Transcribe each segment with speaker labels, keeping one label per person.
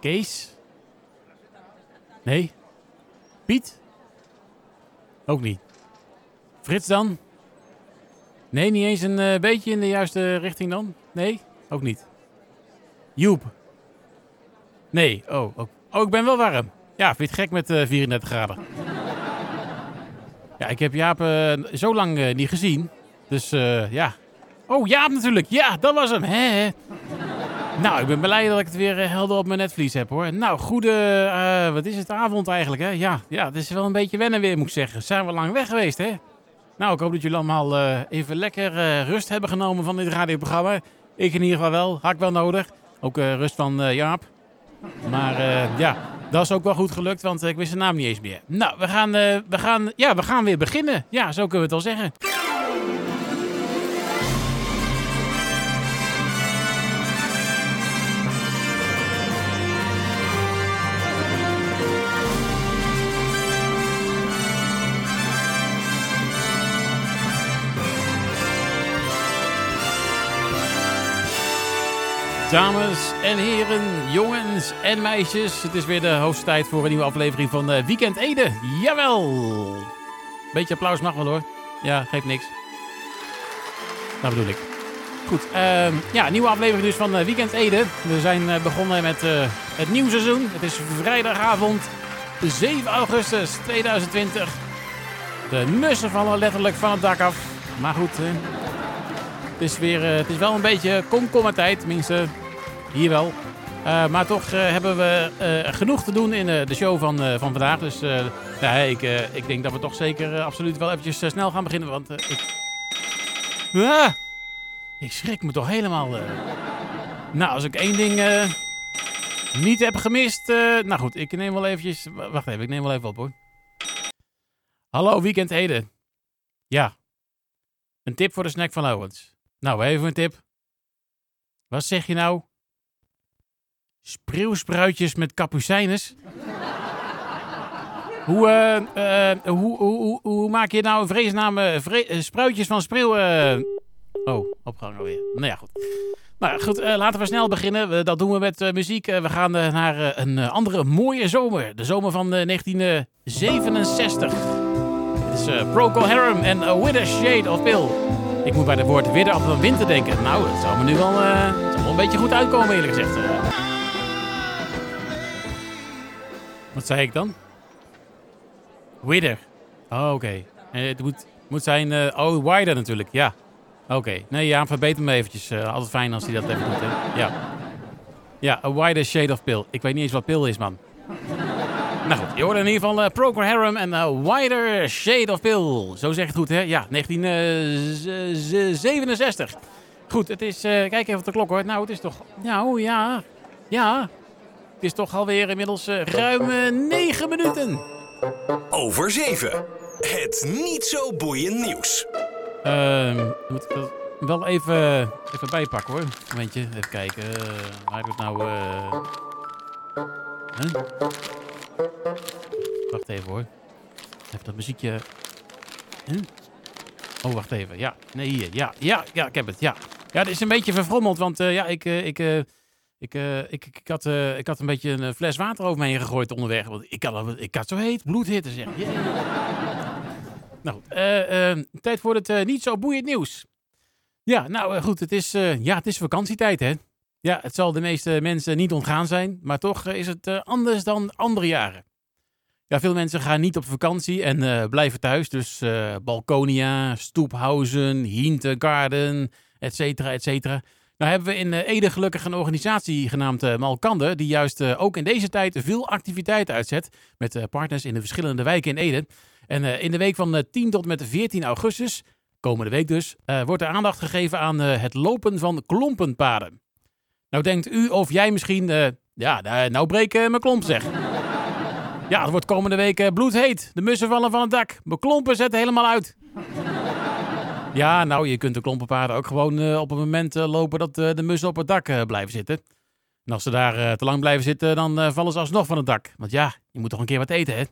Speaker 1: Kees? Nee. Piet? Ook niet. Frits dan? Nee, niet eens een eh, beetje in de juiste richting dan? Nee? Ook niet. Joep? Nee. Oh, ook. oh ik ben wel warm. Ja, vind gek met eh 34 graden? Ja, ik heb Jaap eh, zo lang niet gezien. Dus ja. Oh, Jaap natuurlijk. Ja, dat was hem. Hè. Nou, ik ben blij dat ik het weer eh, helder op mijn netvlies heb hoor. Nou, goede, eh, wat is het, avond eigenlijk hè? Ja, ja, het is wel een beetje wennen weer moet ik zeggen. Zijn we lang weg geweest hè? Nou, ik hoop dat jullie allemaal eh, even lekker rust hebben genomen van dit radioprogramma. Ik in ieder geval wel, had ik wel nodig. Ook rust van Jaap. Maar ja, dat is ook wel goed gelukt, want ik wist zijn naam niet eens meer. Nou, we gaan, we gaan, ja, we gaan weer beginnen. Ja, zo kunnen we het wel zeggen. Dames en heren, jongens en meisjes. Het is weer de hoogste tijd voor een nieuwe aflevering van eh, Weekend Ede. Jawel! Beetje applaus mag wel hoor. Ja, geeft niks. Dat bedoel ik. Goed, ehm, ja, nieuwe aflevering dus van eh, Weekend Ede. We zijn eh, begonnen met het nieuwe seizoen. Het is vrijdagavond 7 augustus 2020. De mussen vallen letterlijk van het dak af. Maar goed, het is, weer, eh, het is wel een beetje komkommertijd, tenminste hier wel. Eh, maar toch eh, hebben we genoeg te doen in de show van, van vandaag. Dus ja, ik, ik denk dat we toch zeker absoluut wel eventjes snel gaan beginnen. Want ik... Ah! ik schrik me toch helemaal. Nou, als ik één ding niet heb gemist... nou goed, ik neem wel eventjes... Wacht even, ik neem wel even op hoor. Hallo, Weekend Ede. Ja. Een tip voor de snack van Owens. Nou, even een tip. Wat zeg je nou? Spreeuwspruitjes met kapucijnes? hoe, eh, eh, hoe, hoe, hoe, hoe maak je nou een vreesname vre eh, spruitjes van spreeuw... eh? Oh, opgehangen alweer. Nou ja, goed. Nou goed, eh, laten we snel beginnen. Dat doen we met eh, muziek. Eh, we gaan eh, naar eh, een eh, andere mooie zomer. De zomer van eh, 1967. Het is eh, Procol Harum en A With a Shade of Pale. Ik moet bij het woord widder op een winter denken. Nou, dat zou me nu wel, eh, wel een beetje goed uitkomen, eerlijk gezegd. Eh, Wat zei ik dan? Widder. Oh, oké. En het moet, moet zijn... eh, oh, wider natuurlijk, ja. Oké. Nee, ja, verbeter me eventjes. Eh, altijd fijn als hij dat even doet. Ja. Ja, A Wider Shade of Pale. Ik weet niet eens wat pil is, man. Nou goed, je hoorde in ieder geval uh, Procol Harum en A Wider Shade of Pale. Zo zeg het goed, hè? Ja, 1967. Goed, het is... eh, kijk even op de klok, hoor. Nou, het is toch... Nou, ja. Ja. Het is toch alweer inmiddels eh, ruim eh, negen minuten.
Speaker 2: Over 7. Het niet zo boeiend nieuws.
Speaker 1: Ehm, moet ik dat wel even, even bijpakken hoor. Momentje, even kijken. eh, waar heb ik het nou? eh huh? Wacht even hoor. Even dat muziekje. Oh, wacht even. Ja, nee, hier. Ja, ja, ja, ik heb het. Ja, ja het is een beetje verfrommeld, want eh, ja, ik, eh, ik, eh, ik, ik, ik, had, ik had een beetje een fles water over me heen gegooid onderweg. Want ik had, ik had zo heet, bloedhitte zeg. Jee. Nou tijd voor het niet zo boeiend nieuws. Ja, nou goed, het is, ja, het is vakantietijd hè. Ja, het zal de meeste mensen niet ontgaan zijn, maar toch eh, is het eh, anders dan andere jaren. Ja, veel mensen gaan niet op vakantie en eh, blijven thuis. Dus Balkonia, Stoephuizen, Hintergarden, et cetera, et cetera. Nou hebben we in Ede gelukkig een organisatie genaamd eh, Malkande, die juist ook in deze tijd veel activiteit uitzet met partners in de verschillende wijken in Ede. En in de week van eh, 10 tot met 14 augustus, komende week dus, wordt er aandacht gegeven aan het lopen van klompenpaden. Nou denkt u of jij misschien, eh, ja, nou, breek eh, mijn klomp zeg. Ja, het wordt komende week eh, bloedheet. De mussen vallen van het dak. Mijn klompen zetten helemaal uit. Ja, nou, je kunt de klompenpaden ook gewoon op een moment lopen dat de mussen op het dak blijven zitten. En als ze daar te lang blijven zitten, dan vallen ze alsnog van het dak. Want ja, je moet toch een keer wat eten, hè?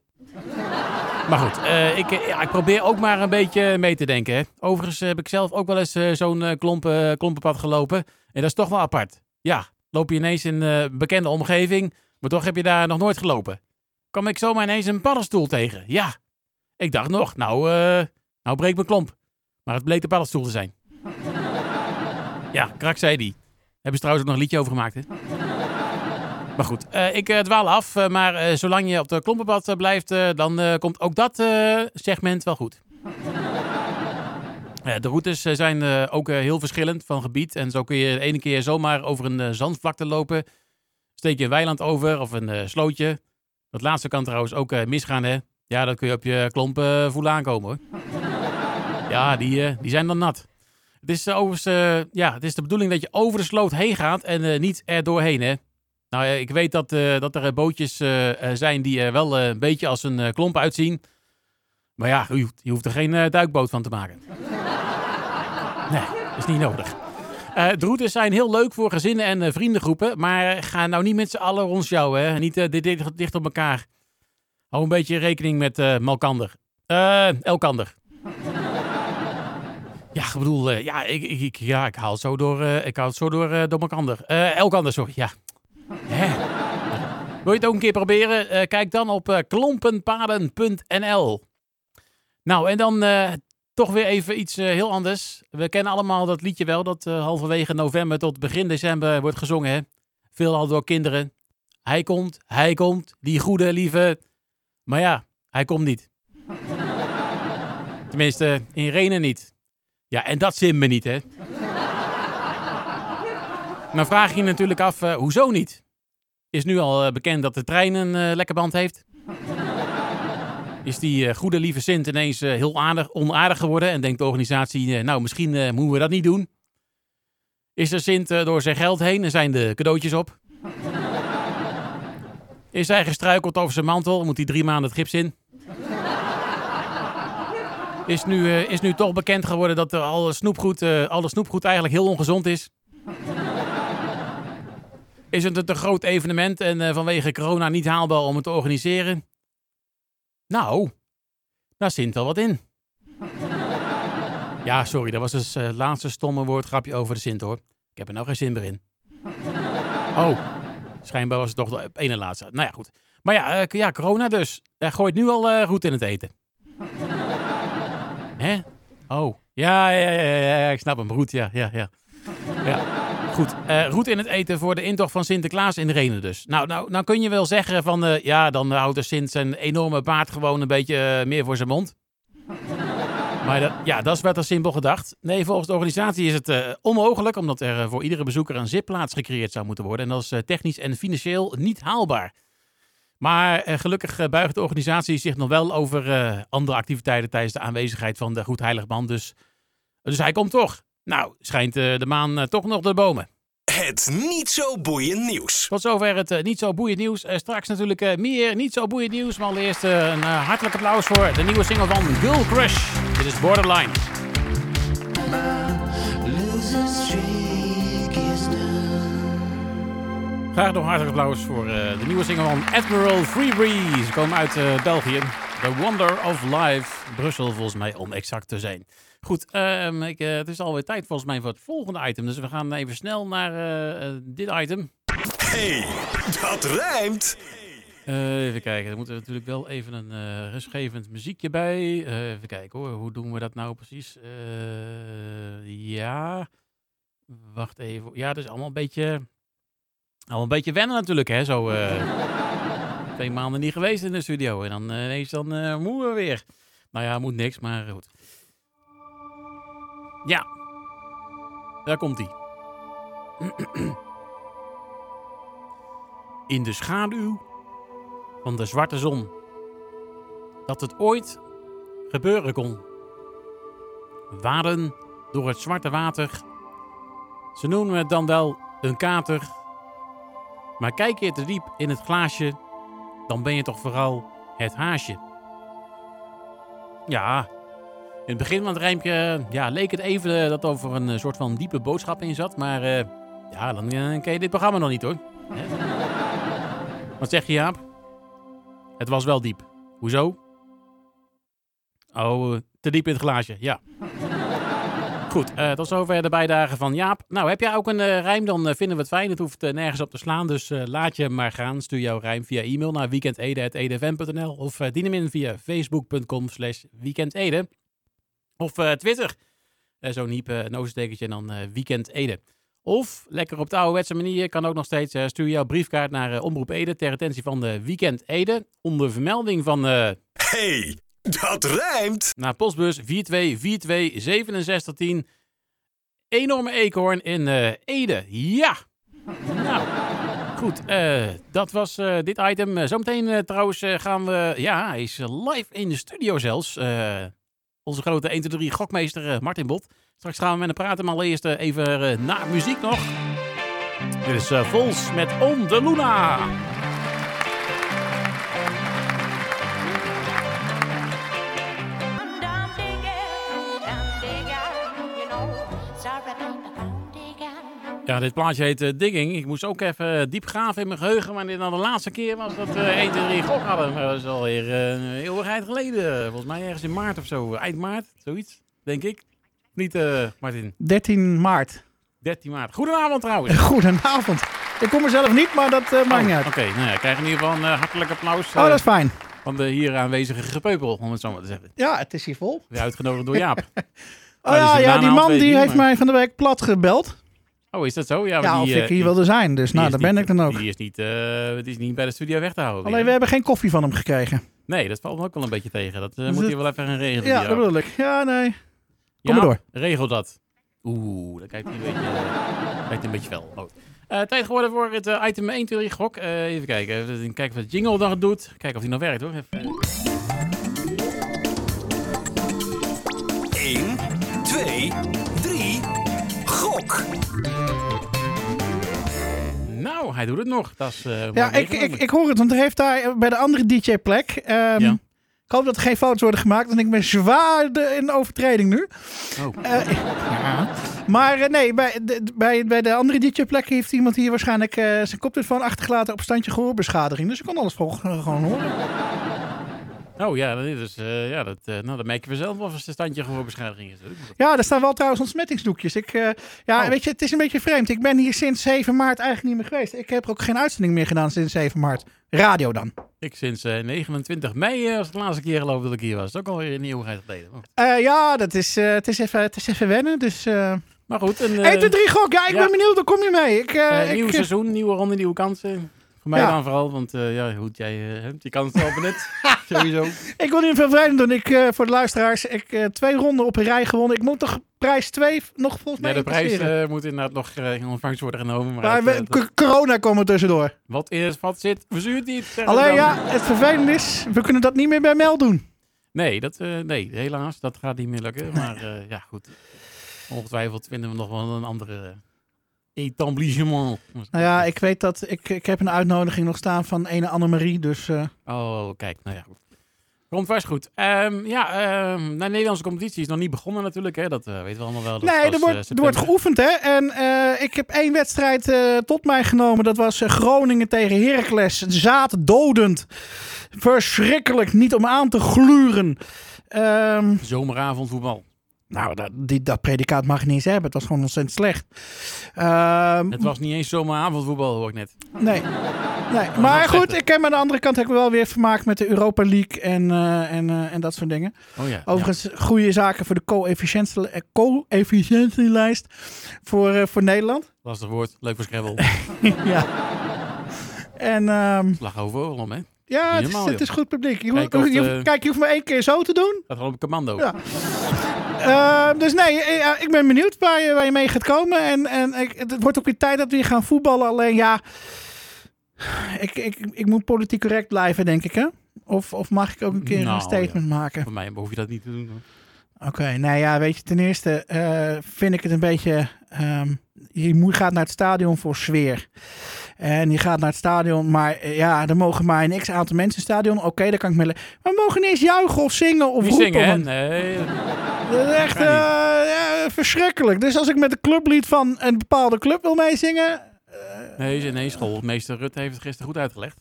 Speaker 1: Maar goed, ik, ik probeer ook maar een beetje mee te denken. Hè. Overigens heb ik zelf ook wel eens zo'n klompen, klompenpad gelopen. En dat is toch wel apart. Ja, loop je ineens in een bekende omgeving. Maar toch heb je daar nog nooit gelopen. Kwam ik zomaar ineens een paddenstoel tegen. Ja. Ik dacht nog, nou, eh nou breek mijn klomp. Maar het bleek de paddenstoel te zijn. ja, krak zei die. Hebben ze trouwens ook nog een liedje over gemaakt, hè? Maar goed, eh, ik eh, dwaal af. eh, maar eh, zolang je op de klompenpad eh, blijft, eh, dan eh, komt ook dat eh, segment wel goed. De routes eh, zijn eh, ook eh, heel verschillend van gebied. En zo kun je de ene keer zomaar over een zandvlakte lopen. Steek je een weiland over of een slootje. Dat laatste kan trouwens ook misgaan, hè? Ja, dat kun je op je klompen voelen aankomen, hoor. ja, die, die zijn dan nat. Het is, overigens, ja, het is de bedoeling dat je over de sloot heen gaat en niet er doorheen, hè? Nou, ik weet dat, dat er bootjes zijn die wel een beetje als een klomp uitzien. Maar ja, je hoeft, er geen duikboot van te maken. Nee, is niet nodig. Eh, de routes zijn heel leuk voor gezinnen en eh, vriendengroepen. Maar ga nou niet met z'n allen rondjouwen. Hè? Niet dit, dicht, op elkaar. Hou een beetje rekening met Malkander. Elkander. ja, ik bedoel, ja, ik, ik, ja, ik haal het zo door, ik haal het zo door, door Malkander. Elkander, sorry, ja. Wil je het ook een keer proberen? Kijk dan op klompenpaden.nl. Nou, en dan toch weer even iets eh, heel anders. We kennen allemaal dat liedje wel, dat eh, halverwege november tot begin december wordt gezongen. Hè? Veelal door kinderen. Hij komt, hij komt, die goede, lieve. Maar ja, hij komt niet. Tenminste, in Renen niet. Ja, en dat zin me niet, hè? Dan vraag je je natuurlijk af, eh, hoezo niet? Is nu al bekend dat de trein een lekker band heeft? Is die eh, goede lieve Sint ineens eh, heel aardig, onaardig geworden en denkt de organisatie, eh, nou misschien moeten we dat niet doen? Is er Sint door zijn geld heen en zijn de cadeautjes op? Is hij gestruikeld over zijn mantel, moet hij drie maanden het gips in? Is nu, is nu toch bekend geworden dat alle snoepgoed, alle snoepgoed eigenlijk heel ongezond is? Is het een groot evenement en vanwege corona niet haalbaar om het te organiseren? Nou, daar zit wel wat in. Ja, sorry, dat was dus eh, het laatste stomme woordgrapje over de Sint hoor. Ik heb er nou geen zin meer in. Oh, schijnbaar was het toch de ene laatste. Nou ja, goed. Maar ja, eh, ja corona dus. Hij gooit nu al eh goed in het eten. Hè? Oh, ja, ja, ja, ja, ja, ik snap hem. Roet, ja, ja, ja. ja. Goed, eh roet in het eten voor de intocht van Sinterklaas in Renen dus. Nou, nou, nou kun je wel zeggen van, eh, ja, dan houdt de Sint zijn enorme baard gewoon een beetje eh, meer voor zijn mond. Maar ja, dat is wat er simpel gedacht. Nee, volgens de organisatie is het onmogelijk, omdat er voor iedere bezoeker een zitplaats gecreëerd zou moeten worden. En dat is technisch en financieel niet haalbaar. Maar gelukkig buigt de organisatie zich nog wel over andere activiteiten tijdens de aanwezigheid van de Goed Heiligman. Dus, dus hij komt toch. Nou, schijnt eh, de maan eh, toch nog de bomen.
Speaker 2: Het niet zo boeiend nieuws.
Speaker 1: Tot zover het eh, niet zo boeiend nieuws. Straks natuurlijk meer niet zo boeiend nieuws. Maar allereerst een hartelijk applaus voor de nieuwe single van Girl Crush. Dit is Borderline. Graag nog hartelijk applaus voor de nieuwe single van Admiral Free Breeze. Ze komen uit België. The Wonder of Life. Brussel volgens mij, om exact te zijn. Goed, ehm, ik, eh, het is alweer tijd volgens mij voor het volgende item. Dus we gaan even snel naar eh, eh, dit item.
Speaker 2: hey, dat rijmt.
Speaker 1: Even kijken, er moet er natuurlijk wel even een rustgevend muziekje bij. Even kijken hoor, hoe doen we dat nou precies? Ja, wacht even. Ja, het is allemaal een beetje, allemaal een beetje wennen natuurlijk hè. Zo twee maanden niet geweest in de studio en dan ineens dan moeten we weer. Nou ja, moet niks, maar goed. Ja, daar komt hij. In de schaduw van de zwarte zon. Dat het ooit gebeuren kon. Waden door het zwarte water. Ze noemen het dan wel een kater. Maar kijk je te diep in het glaasje, dan ben je toch vooral het haasje. Ja, in het begin van het rijmpje ja, leek het even eh, dat er over een eh, soort van diepe boodschap in zat. Maar eh, ja, dan eh, ken je dit programma nog niet hoor. Wat zeg je Jaap? Het was wel diep. Hoezo? Oh, eh, te diep in het glaasje, ja. Goed, eh, tot zover de bijdrage van Jaap. Nou, heb jij ook een eh, rijm, dan eh, vinden we het fijn. Het hoeft eh, nergens op te slaan, dus eh, laat je maar gaan. Stuur jouw rijm via e-mail naar weekendede.edfm.nl of uh, dien hem in via facebook.com slash. Of eh, Twitter. Eh, Zo'n hiep, een overstekentje en dan uh, weekendede. Of, lekker op de ouderwetse manier, kan ook nog steeds. Stuur jouw briefkaart naar Omroep Ede ter attentie van de Weekend Ede. Onder vermelding van...
Speaker 2: Hey, dat rijmt!
Speaker 1: Naar postbus 42426710. Enorme eekhoorn in uh, Ede. Ja! Nou, goed. dat was dit item. Zometeen trouwens gaan we... Ja, hij is live in de studio zelfs. Onze grote 1, 2, 3 gokmeester Martin Bot. Straks gaan we met hem praten, maar eerst uh, even uh, naar muziek nog. Dit is Vols met On de Luna. Ja, dit plaatje heet uh, Digging. Ik moest ook even diep graven in mijn geheugen, maar dit nou de laatste keer was dat we 1, 2, 3 gok hadden. Maar dat is alweer uh, een eeuwigheid geleden. Volgens mij ergens in maart of zo. Eind maart, zoiets, denk ik. Niet, uh, Martin?
Speaker 3: 13 maart.
Speaker 1: 13 maart. Goedenavond trouwens.
Speaker 3: Goedenavond. Ik kom er zelf niet, maar dat uh, maakt
Speaker 1: oh,
Speaker 3: niet uit.
Speaker 1: Oké, okay, nou ja, ik krijg in ieder geval een uh, hartelijk applaus.
Speaker 3: oh, dat is fijn.
Speaker 1: Van de hier aanwezige gepeupel, om het zo maar te zeggen.
Speaker 3: Ja, het is hier vol.
Speaker 1: Weer uitgenodigd door Jaap.
Speaker 3: oh ja, ja die man die heeft mij van de week plat gebeld.
Speaker 1: Oh, is dat zo? Ja,
Speaker 3: ja
Speaker 1: die,
Speaker 3: of ik hier wilde zijn. Dus nou, daar ben
Speaker 1: niet,
Speaker 3: ik dan ook.
Speaker 1: Die is niet, het is niet bij de studio weg te houden.
Speaker 3: Alleen, we hebben geen koffie van hem gekregen.
Speaker 1: Nee, dat valt me ook wel een beetje tegen. Dat uh, moet hij wel even gaan regelen.
Speaker 3: Ja, dat bedoel ik. Ja, nee. Kom
Speaker 1: ja,
Speaker 3: maar door.
Speaker 1: Regel dat. Oeh, dan kijkt hij een beetje, kijkt een beetje fel. Oh. Uh, tijd geworden voor het uh, item 1 theorie gok. Uh, even kijken. Even kijken of de jingle dan het doet. Kijken of hij nog werkt hoor. Even.
Speaker 2: 1, 2, 3, gok!
Speaker 1: Hij doet het nog. Dat is,
Speaker 3: ja, ik, ik, ik hoor het, want er heeft daar bij de andere DJ-plek. Um, ja. Ik hoop dat er geen foto's worden gemaakt, want ik ben zwaar de, in overtreding nu.
Speaker 1: Oh.
Speaker 3: Uh, ja. Maar uh, nee, bij de, bij, bij de andere DJ-plek heeft iemand hier waarschijnlijk uh, zijn koptelefoon achtergelaten op standje gehoorbeschadiging. Dus ik kan alles gewoon horen.
Speaker 1: Oh ja, dus, uh, ja dat, uh, nou, dan merk je zelf of het een standje gehoorbeschadiging is.
Speaker 3: Ja, er staan wel trouwens ontsmettingsdoekjes. Ik, uh, ja, oh. weet je, het is een beetje vreemd. Ik ben hier sinds 7 maart eigenlijk niet meer geweest. Ik heb ook geen uitzending meer gedaan sinds 7 maart. Radio dan.
Speaker 1: Ik sinds 29 mei was de laatste keer geloof dat ik hier was. Dat is ook alweer een eeuwigheid geleden.
Speaker 3: ja, dat is, het, is even, het is even wennen, dus...
Speaker 1: Maar goed. En,
Speaker 3: 1, 2, 3 gok. Ja, ik ja. ben benieuwd. Dan kom je mee. Ik,
Speaker 1: nieuw
Speaker 3: ik,
Speaker 1: seizoen, nieuwe ronde, nieuwe kansen. Voor mij ja. dan vooral, want uh, ja, goed, jij uh, hebt je kans al net. Sowieso.
Speaker 3: Ik wil niet veel vervelend doen. Ik, uh, voor de luisteraars, ik twee ronden op een rij gewonnen. Ik moet toch prijs 2 nog volgens mij
Speaker 1: Ja, de prijs moet inderdaad nog in ontvangst worden genomen. Maar,
Speaker 3: maar het, we, corona komen tussendoor.
Speaker 1: Wat eerst wat zit, verzuurt niet.
Speaker 3: Alleen ja, het vervelend is, we kunnen dat niet meer bij Mel doen.
Speaker 1: Nee, dat, nee helaas, dat gaat niet meer lukken. Maar ja, goed. Ongetwijfeld vinden we nog wel een andere etablissement.
Speaker 3: Nou ja, ik weet dat ik, ik heb een uitnodiging nog staan van ene Annemarie, dus... Uh...
Speaker 1: Oh, kijk, nou ja. Komt vast goed. Um, ja, um, de Nederlandse competitie is nog niet begonnen natuurlijk, hè. Dat uh, weten we allemaal wel. Dat
Speaker 3: nee, er wordt, uh, er wordt geoefend, hè. En uh, ik heb één wedstrijd tot mij genomen. Dat was Groningen tegen Heracles. Zaad dodend. Verschrikkelijk, niet om aan te gluren. Um...
Speaker 1: Zomeravondvoetbal.
Speaker 3: Nou, dat, die, dat predicaat mag je niet eens hebben. Het was gewoon ontzettend slecht. Uh,
Speaker 1: het was niet eens zomaar avondvoetbal, hoor ik net.
Speaker 3: Nee. nee. Maar goed, ik heb aan de andere kant heb ik wel weer vermaakt met de Europa League en, uh, en, uh, en dat soort dingen.
Speaker 1: Oh ja,
Speaker 3: Overigens, ja. goede zaken voor de co-efficiëntielijst voor, voor Nederland.
Speaker 1: Lastig woord, leuk voor Scrabble.
Speaker 3: ja. En, um,
Speaker 1: Slag overal om, hè?
Speaker 3: Ja, het is, het is goed publiek. Je
Speaker 1: Kijk
Speaker 3: hoeft, je,
Speaker 1: de-
Speaker 3: kijk, je hoeft maar één keer zo te doen.
Speaker 1: Dat gewoon op commando.
Speaker 3: Ja. Eh, dus nee, eh, ik ben benieuwd waar je, waar je mee gaat komen. En, het wordt ook weer tijd dat we weer gaan voetballen. Alleen ja, ik, ik, ik moet politiek correct blijven, denk ik. Hè? Of, of mag ik ook een keer
Speaker 1: Nou,
Speaker 3: een statement maken?
Speaker 1: Voor mij hoef je dat niet te doen.
Speaker 3: Oké, nou ja, weet je, ten eerste eh, vind ik het een beetje... ehm, je moet, gaat naar het stadion voor sfeer. En je gaat naar het stadion, maar eh, ja, er mogen maar een x-aantal mensen in het stadion. Oké, daar kan ik mee... le- Maar we mogen niet eens juichen of zingen of roepen.
Speaker 1: zingen, hè? Nee.
Speaker 3: Dat is echt eh, ja, verschrikkelijk. Dus als ik met een clublied van een bepaalde club wil meezingen...
Speaker 1: Nee, nee, schoolmeester Rutte heeft het gisteren goed uitgelegd.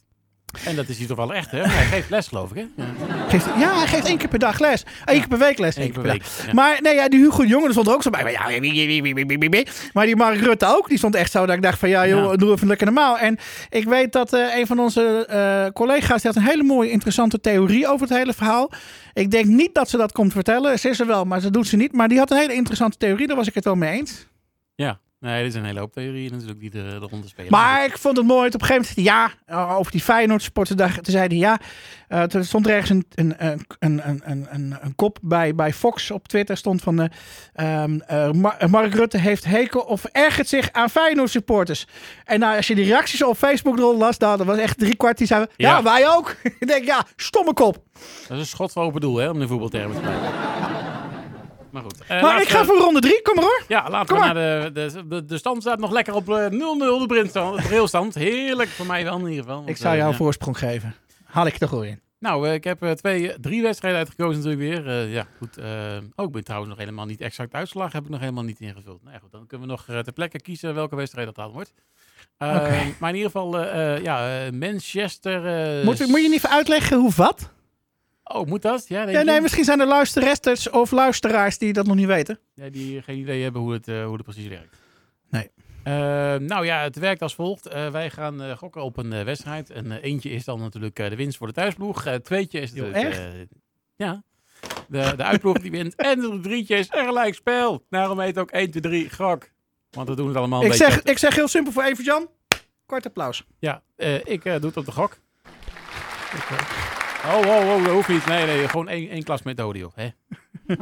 Speaker 1: En dat is hij toch wel echt, hè? Hij geeft les, geloof ik, hè?
Speaker 3: Geeft, ja, hij geeft één keer per dag les. Eén keer per week les.
Speaker 1: Eén
Speaker 3: keer
Speaker 1: per week.
Speaker 3: Maar nee, ja, die Hugo Jongen, die stond er ook zo bij. Maar, ja, maar die Mark Rutte ook, die stond echt zo dat ik dacht van... Ja, joh, doe even lekker normaal. En ik weet dat eh, een van onze eh, collega's... die had een hele mooie, interessante theorie over het hele verhaal. Ik denk niet dat ze dat komt vertellen. Ze is er wel, maar ze doet ze niet. Maar die had een hele interessante theorie. Daar was ik het wel mee eens.
Speaker 1: Ja, Nee, dit is een hele hoop theorieën natuurlijk die de, de ronde spelen.
Speaker 3: Maar ik vond het mooi. Op een gegeven moment ja, over die Feyenoord supporterdag. Toen zei hij ja. eh, toen stond er ergens een, een, een, een, een, een, kop bij, bij Fox op Twitter. Stond van eh, ehm, eh, Mar- Mark Rutte heeft hekel of ergert zich aan Feyenoord supporters. En nou, als je die reacties op Facebook eronder las, nou, dat was echt drie kwart die zeiden. Ja,
Speaker 1: Ja.
Speaker 3: wij ook. ik denk ja, stomme kop.
Speaker 1: Dat is een schot voor open doel, hè? Om de voetbaltermen te blijven. Maar goed. Eh,
Speaker 3: maar ik ga
Speaker 1: we-
Speaker 3: voor ronde drie. Kom maar hoor.
Speaker 1: Ja, laten
Speaker 3: Kom
Speaker 1: we naar de, de, de, de stand staat nog lekker op eh, 0-0 de brilstand. de brilstand. Heerlijk voor mij wel in ieder geval.
Speaker 3: Ik zou
Speaker 1: eh,
Speaker 3: jou een
Speaker 1: ja.
Speaker 3: voorsprong geven. Haal ik er gewoon in.
Speaker 1: Nou, eh, ik heb eh, twee, drie wedstrijden uitgekozen natuurlijk weer. Eh, ja, goed. eh, oh, ik ben trouwens nog helemaal niet exact uitslag. Heb ik nog helemaal niet ingevuld. Nou ja, goed, dan kunnen we nog eh, ter plekke kiezen welke wedstrijd dat dan wordt. Eh. Maar in ieder geval, eh, eh, ja, eh, Manchester... eh,
Speaker 3: Moet, moet je niet even uitleggen hoe wat?
Speaker 1: Oh, moet dat? Ja, je?
Speaker 3: nee, misschien zijn er luisteresters of luisteraars die dat nog niet weten.
Speaker 1: Ja, die geen idee hebben hoe het, eh, hoe het precies werkt.
Speaker 3: Nee.
Speaker 1: Eh, nou ja, het werkt als volgt. Eh, wij gaan gokken op een wedstrijd. En eentje is dan natuurlijk de winst voor de thuisploeg. Tweetje is
Speaker 3: echt?
Speaker 1: ja, de, de uitploeg die wint. En het drietje is een gelijkspel. Daarom heet het ook 1, 2, 3 gok. Want we doen het allemaal een
Speaker 3: Ik
Speaker 1: beetje...
Speaker 3: zeg, ik zeg heel simpel voor even Jan. Kort applaus.
Speaker 1: Ja, ik doe het op de gok. Oh, oh, oh, dat hoeft niet. Nee, nee, gewoon één, één klas met audio. Hè?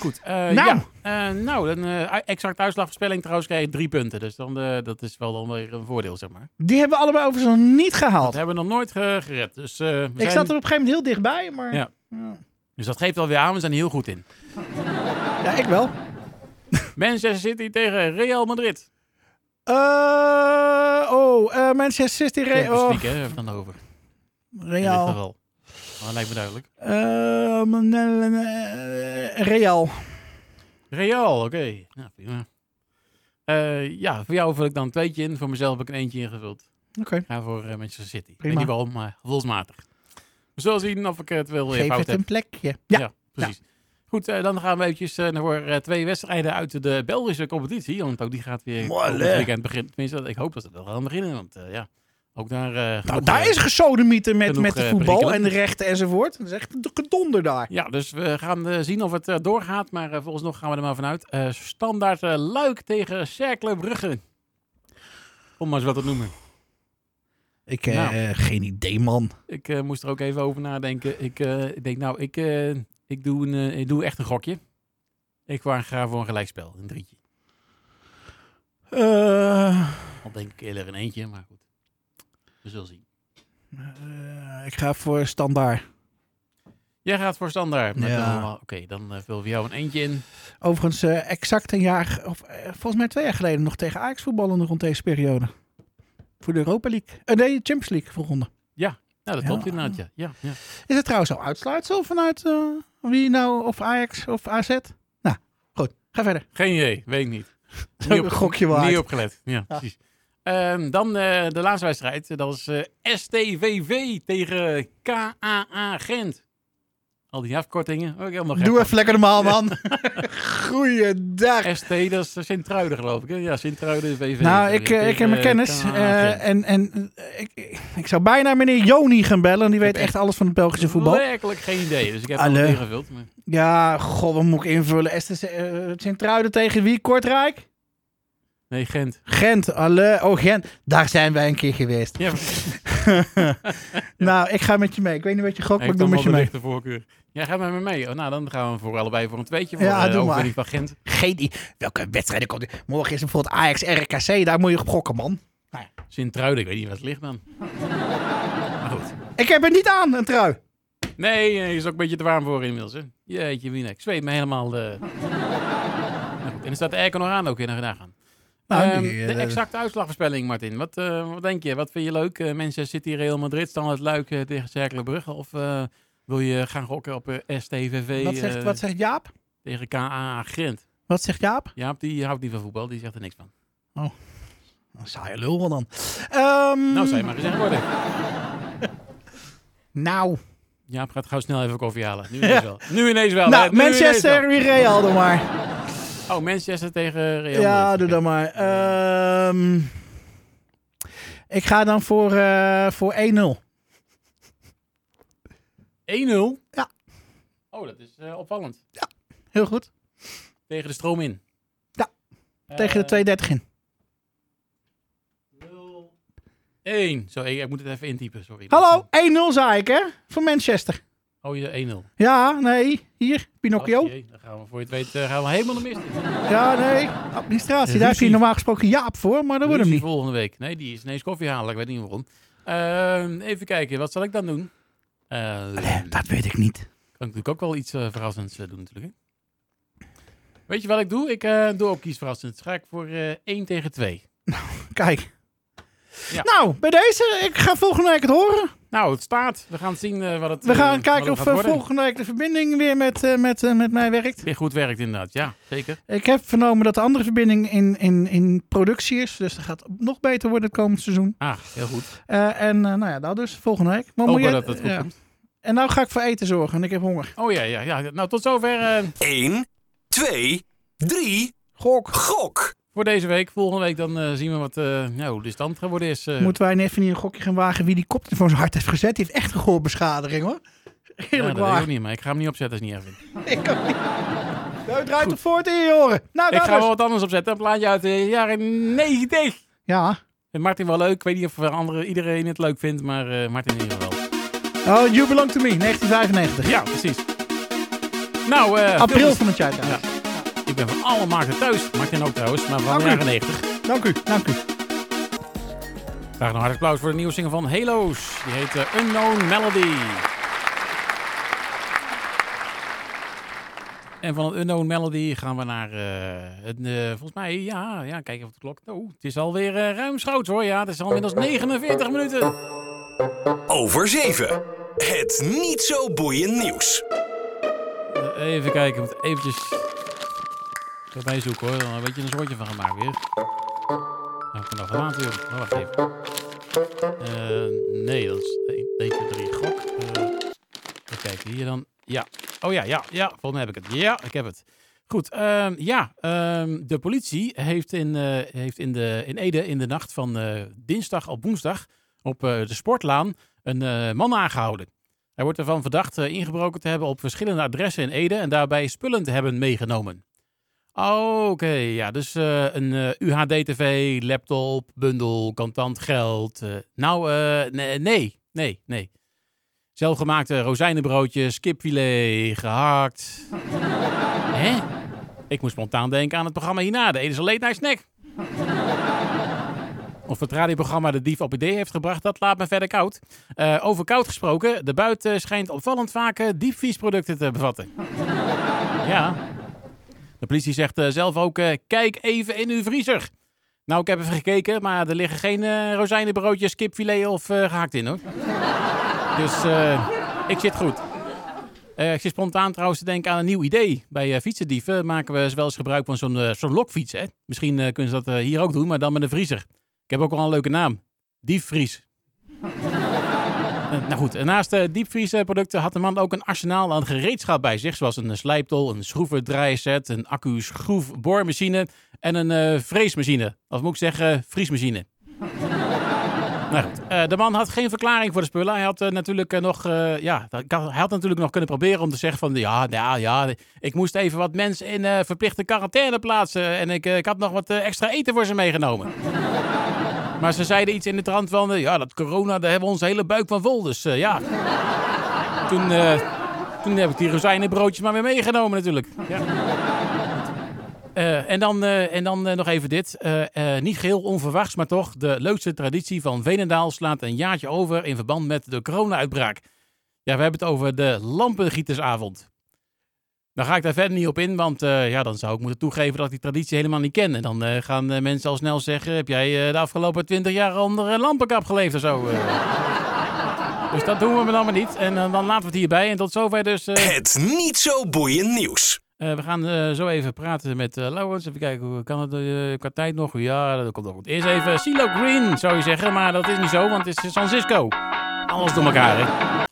Speaker 1: Goed. eh,
Speaker 3: Nou.
Speaker 1: Ja, eh, nou, dan eh, exact uitslagverspelling trouwens krijg je drie punten. Dus dan, dat is wel dan weer een voordeel, zeg maar.
Speaker 3: Die hebben we allebei overigens nog niet
Speaker 1: Dat
Speaker 3: gehaald.
Speaker 1: hebben we nog nooit ge- gered. Dus, we
Speaker 3: Ik
Speaker 1: zijn-
Speaker 3: zat er op een gegeven moment heel dichtbij, maar...
Speaker 1: Ja. dus dat geeft alweer aan, we zijn er heel goed in.
Speaker 3: Ja, ik wel.
Speaker 1: Manchester City tegen Real Madrid.
Speaker 3: Oh, Manchester City... Re oh,
Speaker 1: hè, over.
Speaker 3: Real.
Speaker 1: geval. Dat lijkt me duidelijk.
Speaker 3: Ehm, nee, Real.
Speaker 1: Real, oké. Ja, prima. Eh, ja, voor jou vul ik dan een tweetje in. Voor mezelf heb ik een eentje ingevuld.
Speaker 3: Oké.
Speaker 1: Ik ga voor eh, Manchester City. Ik
Speaker 3: Prima.
Speaker 1: weet niet waarom, maar gevoelsmatig. We zullen zien of ik het wel weer
Speaker 3: Geef
Speaker 1: fout
Speaker 3: het
Speaker 1: heb.
Speaker 3: een plekje. Ja.
Speaker 1: precies. Goed, eh, dan gaan we eventjes eh, voor eh, twee wedstrijden uit de Belgische competitie. Want ook die gaat weer
Speaker 3: hè?
Speaker 1: weekend beginnen. Tenminste, ik hoop dat het wel gaan beginnen. Want eh, ja, ook daar... eh,
Speaker 3: Nou, daar
Speaker 1: eh,
Speaker 3: is gesodemieten met,
Speaker 1: genoeg,
Speaker 3: met de
Speaker 1: eh,
Speaker 3: voetbal en de rechten enzovoort. Dat is echt een gedonder daar.
Speaker 1: Ja, dus we gaan eh, zien of het eh, doorgaat. Maar eh, volgens nog gaan we er maar vanuit. Eh, standaard eh, Luik tegen Cercle Brugge. Om maar eens wat te noemen.
Speaker 3: Ik, eh,
Speaker 1: Nou.
Speaker 3: geen idee, man.
Speaker 1: Ik eh, moest er ook even over nadenken. Ik, eh, ik denk, nou, ik, eh, ik, doe een, eh, ik doe echt een gokje. Ik ga voor een gelijkspel, een drietje.
Speaker 3: Eh,
Speaker 1: Al denk ik eerder een eentje, maar goed. We zullen zien.
Speaker 3: eh, ik ga voor standaard.
Speaker 1: Jij gaat voor standaard.
Speaker 3: Ja.
Speaker 1: Oké, dan eh vul voor jou een eentje in.
Speaker 3: Overigens, eh, exact een jaar, of volgens mij twee jaar geleden, nog tegen Ajax voetballen rond deze periode. Voor de Europa League. Nee, Champions League volgende.
Speaker 1: Nou, dat
Speaker 3: Ja.
Speaker 1: klopt inderdaad, ja. ja, ja.
Speaker 3: Is het trouwens al uitsluitsel vanuit wie nou, of Ajax of AZ? Nou, goed. Ga verder.
Speaker 1: Geen idee, weet ik niet.
Speaker 3: Zo een gokje waard.
Speaker 1: Niet opgelet, ja, precies. Ehm, dan eh, de laatste wedstrijd. Dat is eh, STVV tegen KAA Gent. Al die afkortingen. Ook helemaal gek
Speaker 3: Doe even lekker normaal, man. Goeiedag.
Speaker 1: ST, dat is Sint-Truiden geloof ik. Hè? Ja, Sint-Truiden VV.
Speaker 3: Nou, ik, eh, ik heb mijn kennis. en en ik, ik zou bijna meneer Joni gaan bellen. Die weet echt alles van het Belgische voetbal.
Speaker 1: Werkelijk geen idee. Dus ik heb het ingevuld. Maar...
Speaker 3: Ja, god, wat moet ik invullen? Eh, Sint-Truiden tegen wie? Kortrijk?
Speaker 1: Nee, Gent.
Speaker 3: Gent. Alle, oh, Gent. Daar zijn wij een keer geweest.
Speaker 1: Ja,
Speaker 3: Nou, ik ga met je mee. Ik weet niet wat je gokt, maar ik doe met je
Speaker 1: de
Speaker 3: mee.
Speaker 1: voorkeur. Jij gaat met me mee. Oh, nou, dan gaan we voor allebei voor een tweetje. Voor
Speaker 3: Ja,
Speaker 1: ja, de
Speaker 3: doe maar.
Speaker 1: van Gent.
Speaker 3: Geen idee. Welke wedstrijden komt er? Morgen is er bijvoorbeeld Ajax-RKC. Daar moet je op gokken, man.
Speaker 1: Sint-Truiden, ik weet niet wat het ligt dan. Maar goed.
Speaker 3: Ik heb het niet aan, een trui.
Speaker 1: Nee, eh, is ook een beetje te warm voor inmiddels. Hè? Jeetje, wie Ik zweet me helemaal. eh. Nou goed, En er staat de airco nog aan ook weer naar nagaan.
Speaker 3: Nou,
Speaker 1: Ehm,
Speaker 3: die, eh,
Speaker 1: de exacte uitslagvoorspelling, Martin. Wat, eh, wat denk je? Wat vind je leuk? Eh Manchester City, Real Madrid, staan het luik tegen Cercle Brugge? Of wil je gaan gokken op STVV
Speaker 3: Wat zegt, wat zegt Jaap?
Speaker 1: tegen KA Gent?
Speaker 3: Wat zegt Jaap?
Speaker 1: Jaap, die houdt niet van voetbal. Die zegt er niks van.
Speaker 3: Een saaie lul wel dan. Ehm,
Speaker 1: Nou, zou je maar gezegd worden.
Speaker 3: nou.
Speaker 1: Jaap gaat gauw snel even koffie halen. Nu ineens wel. Nu ineens wel. hè?
Speaker 3: nou,
Speaker 1: ineens
Speaker 3: Manchester, Real dan maar.
Speaker 1: Oh, Manchester tegen Real
Speaker 3: Ja,
Speaker 1: Madrid.
Speaker 3: doe dan maar. Ehm, ik ga dan voor, eh, voor 1-0.
Speaker 1: 1-0?
Speaker 3: Ja.
Speaker 1: Oh, dat is eh, opvallend.
Speaker 3: Heel goed.
Speaker 1: Tegen de stroom in.
Speaker 3: Ja, Tegen de
Speaker 1: Eh,
Speaker 3: 230 in.
Speaker 1: 1. Zo, ik, ik moet het even intypen, sorry.
Speaker 3: Hallo, 1-0 zei ik hè? Voor Manchester.
Speaker 1: Oh, je 1-0.
Speaker 3: Ja, nee. Hier, Pinocchio.
Speaker 1: Oh, jee, dan gaan we voor je het weet eh, gaan we helemaal de mist in.
Speaker 3: Ja, nee. Administratie. Daar heb je normaal gesproken Jaap voor, maar dat wordt hem niet.
Speaker 1: volgende week. Nee, die is ineens koffie halen. Ik weet niet waarom. Ehm, even kijken, wat zal ik dan doen?
Speaker 3: Allee, dat weet ik niet.
Speaker 1: kan ik natuurlijk ook wel iets eh, verrassends doen natuurlijk. Hè? Weet je wat ik doe? Ik doe ook iets verrassends. Ga ik voor eh 1 tegen 2.
Speaker 3: Kijk.
Speaker 1: Ja.
Speaker 3: Nou, bij deze, ik ga volgende week het horen.
Speaker 1: Nou, het staat. We gaan zien eh, wat het
Speaker 3: We gaan
Speaker 1: eh,
Speaker 3: kijken of eh, volgende week de verbinding weer met, eh, met, met mij werkt.
Speaker 1: Weer goed werkt inderdaad. Ja, zeker.
Speaker 3: Ik heb vernomen dat de andere verbinding in, in, in productie is. Dus dat gaat nog beter worden het komend seizoen.
Speaker 1: Ah, heel goed.
Speaker 3: Eh, en eh, nou ja, dat dus volgende week. Maar moet
Speaker 1: Hopen
Speaker 3: je-
Speaker 1: dat het goed
Speaker 3: ja.
Speaker 1: komt.
Speaker 3: En nou ga ik voor eten zorgen en ik heb honger.
Speaker 1: Oh ja, ja, ja. Nou, tot zover eh,
Speaker 2: 1, 2, 3,
Speaker 3: Gok.
Speaker 2: gok.
Speaker 1: Voor deze week. Volgende week dan eh, zien we wat, ja, hoe de stand geworden is. eh.
Speaker 3: Moeten wij even niet een gokje gaan wagen wie die koptelefoon zo hard heeft gezet? Die heeft echt een gehoorbeschadiging hoor.
Speaker 1: ja, dat ik
Speaker 3: waar.
Speaker 1: ook niet, maar ik ga hem niet opzetten als ik niet vind.
Speaker 3: Ik ook niet. Nou, draait op voort in je oren. Nou,
Speaker 1: Ik ga wel wat anders opzetten. Een plaatje uit de jaren 90.
Speaker 3: Ja.
Speaker 1: En Martin wel leuk. Ik weet niet of andere, iedereen het leuk vindt, maar Martin in ieder geval.
Speaker 3: Oh, You Belong To Me, 1995.
Speaker 1: Ja, precies. Nou,
Speaker 3: April van het jaar trouwens.
Speaker 1: Ik ben van alle markten thuis. Martin ook trouwens, maar van de
Speaker 3: Dank u.
Speaker 1: jaren 90.
Speaker 3: Dank u, dank u.
Speaker 1: Graag een hard applaus voor de nieuwe single van Halo's. Die heet eh, Unknown Melody. En van een Unknown Melody gaan we naar eh, het, eh, volgens mij, ja, ja, kijken of de klok. Oh, het is alweer ruim schoot hoor. Ja, het is al inmiddels 49 minuten.
Speaker 2: Over 7. Het niet zo boeiend nieuws.
Speaker 1: Even kijken, ik moet eventjes erbij zoeken hoor. Dan een beetje een soortje van gemaakt weer. Nou, ik nog later joh. Oh, wacht even. Eh, nee, dat is 1, 2, 3, gok. Eh, even kijken, hier dan. Ja. Oh ja, ja, ja. Volgens mij heb ik het. Ja, ik heb het. Goed, ehm, ja. ehm, de politie heeft, in, eh, heeft in, de, in Ede in de nacht van dinsdag op woensdag op de sportlaan een man aangehouden. Hij wordt ervan verdacht ingebroken te hebben op verschillende adressen in Ede en daarbij spullen te hebben meegenomen. Oké, ja, dus eh, een eh, UHD-TV, laptop, bundel, contant geld. eh, nou, nee, nee, nee, nee. Zelfgemaakte rozijnenbroodjes, kipfilet, gehakt. Hè? Ik moest spontaan denken aan het programma hierna, de Edische Late Night Snack. Of het radioprogramma De Dief op idee heeft gebracht, dat laat me verder koud. Over koud gesproken, de buiten schijnt opvallend vaak diepvriesproducten te bevatten. ja. De politie zegt eh, zelf ook, eh, kijk even in uw vriezer. Nou, ik heb even gekeken, maar er liggen geen eh rozijnenbroodjes, kipfilet of eh, gehakt in hoor. dus ik zit goed. Eh, ik zit spontaan trouwens te denken aan een nieuw idee. Bij fietsendieven maken we wel eens gebruik van zo'n zo'n lokfiets. Hè? Misschien kunnen ze dat hier ook doen, maar dan met een vriezer. Ik heb ook al een leuke naam. Diepvries. Eh, nou goed, naast de diepvriesproducten had de man ook een arsenaal aan gereedschap bij zich. Zoals een slijptol, een schroevendraaiset, een accu-schroefboormachine en een eh vreesmachine. Of moet ik zeggen, vriesmachine. Nou goed, eh, de man had geen verklaring voor de spullen. Hij had eh, natuurlijk eh, nog, eh, ja, hij had natuurlijk nog kunnen proberen om te zeggen van, ja, ja, ja, ik moest even wat mensen in eh, verplichte quarantaine plaatsen en ik, eh, ik had nog wat eh, extra eten voor ze meegenomen. Maar ze zeiden iets in de trant van, eh, ja, dat corona, daar hebben we onze hele buik van vol, dus eh, ja. Toen, eh, toen heb ik die rozijnenbroodjes maar weer meegenomen natuurlijk. Ja. En dan, en dan nog even dit. Niet geheel onverwachts, maar toch. De leukste traditie van Venendaal slaat een jaartje over in verband met de corona-uitbraak. Ja, we hebben het over de lampengietersavond. Dan ga ik daar verder niet op in, want eh, ja, dan zou ik moeten toegeven dat ik die traditie helemaal niet ken. En dan eh, gaan eh, mensen al snel zeggen, heb jij eh, de afgelopen twintig jaar onder een lampenkap geleefd of zo? dus dat doen we dan maar niet. En dan laten we het hierbij. En tot zover dus... eh,
Speaker 2: Het niet zo boeiend nieuws.
Speaker 1: Eh, we gaan eh, zo even praten met eh Laurens. Even kijken, hoe kan het eh, qua tijd nog? Ja, dat komt nog goed. Eerst even CeeLo Green, zou je zeggen. Maar dat is niet zo, want het is San Francisco. Alles door elkaar, hè.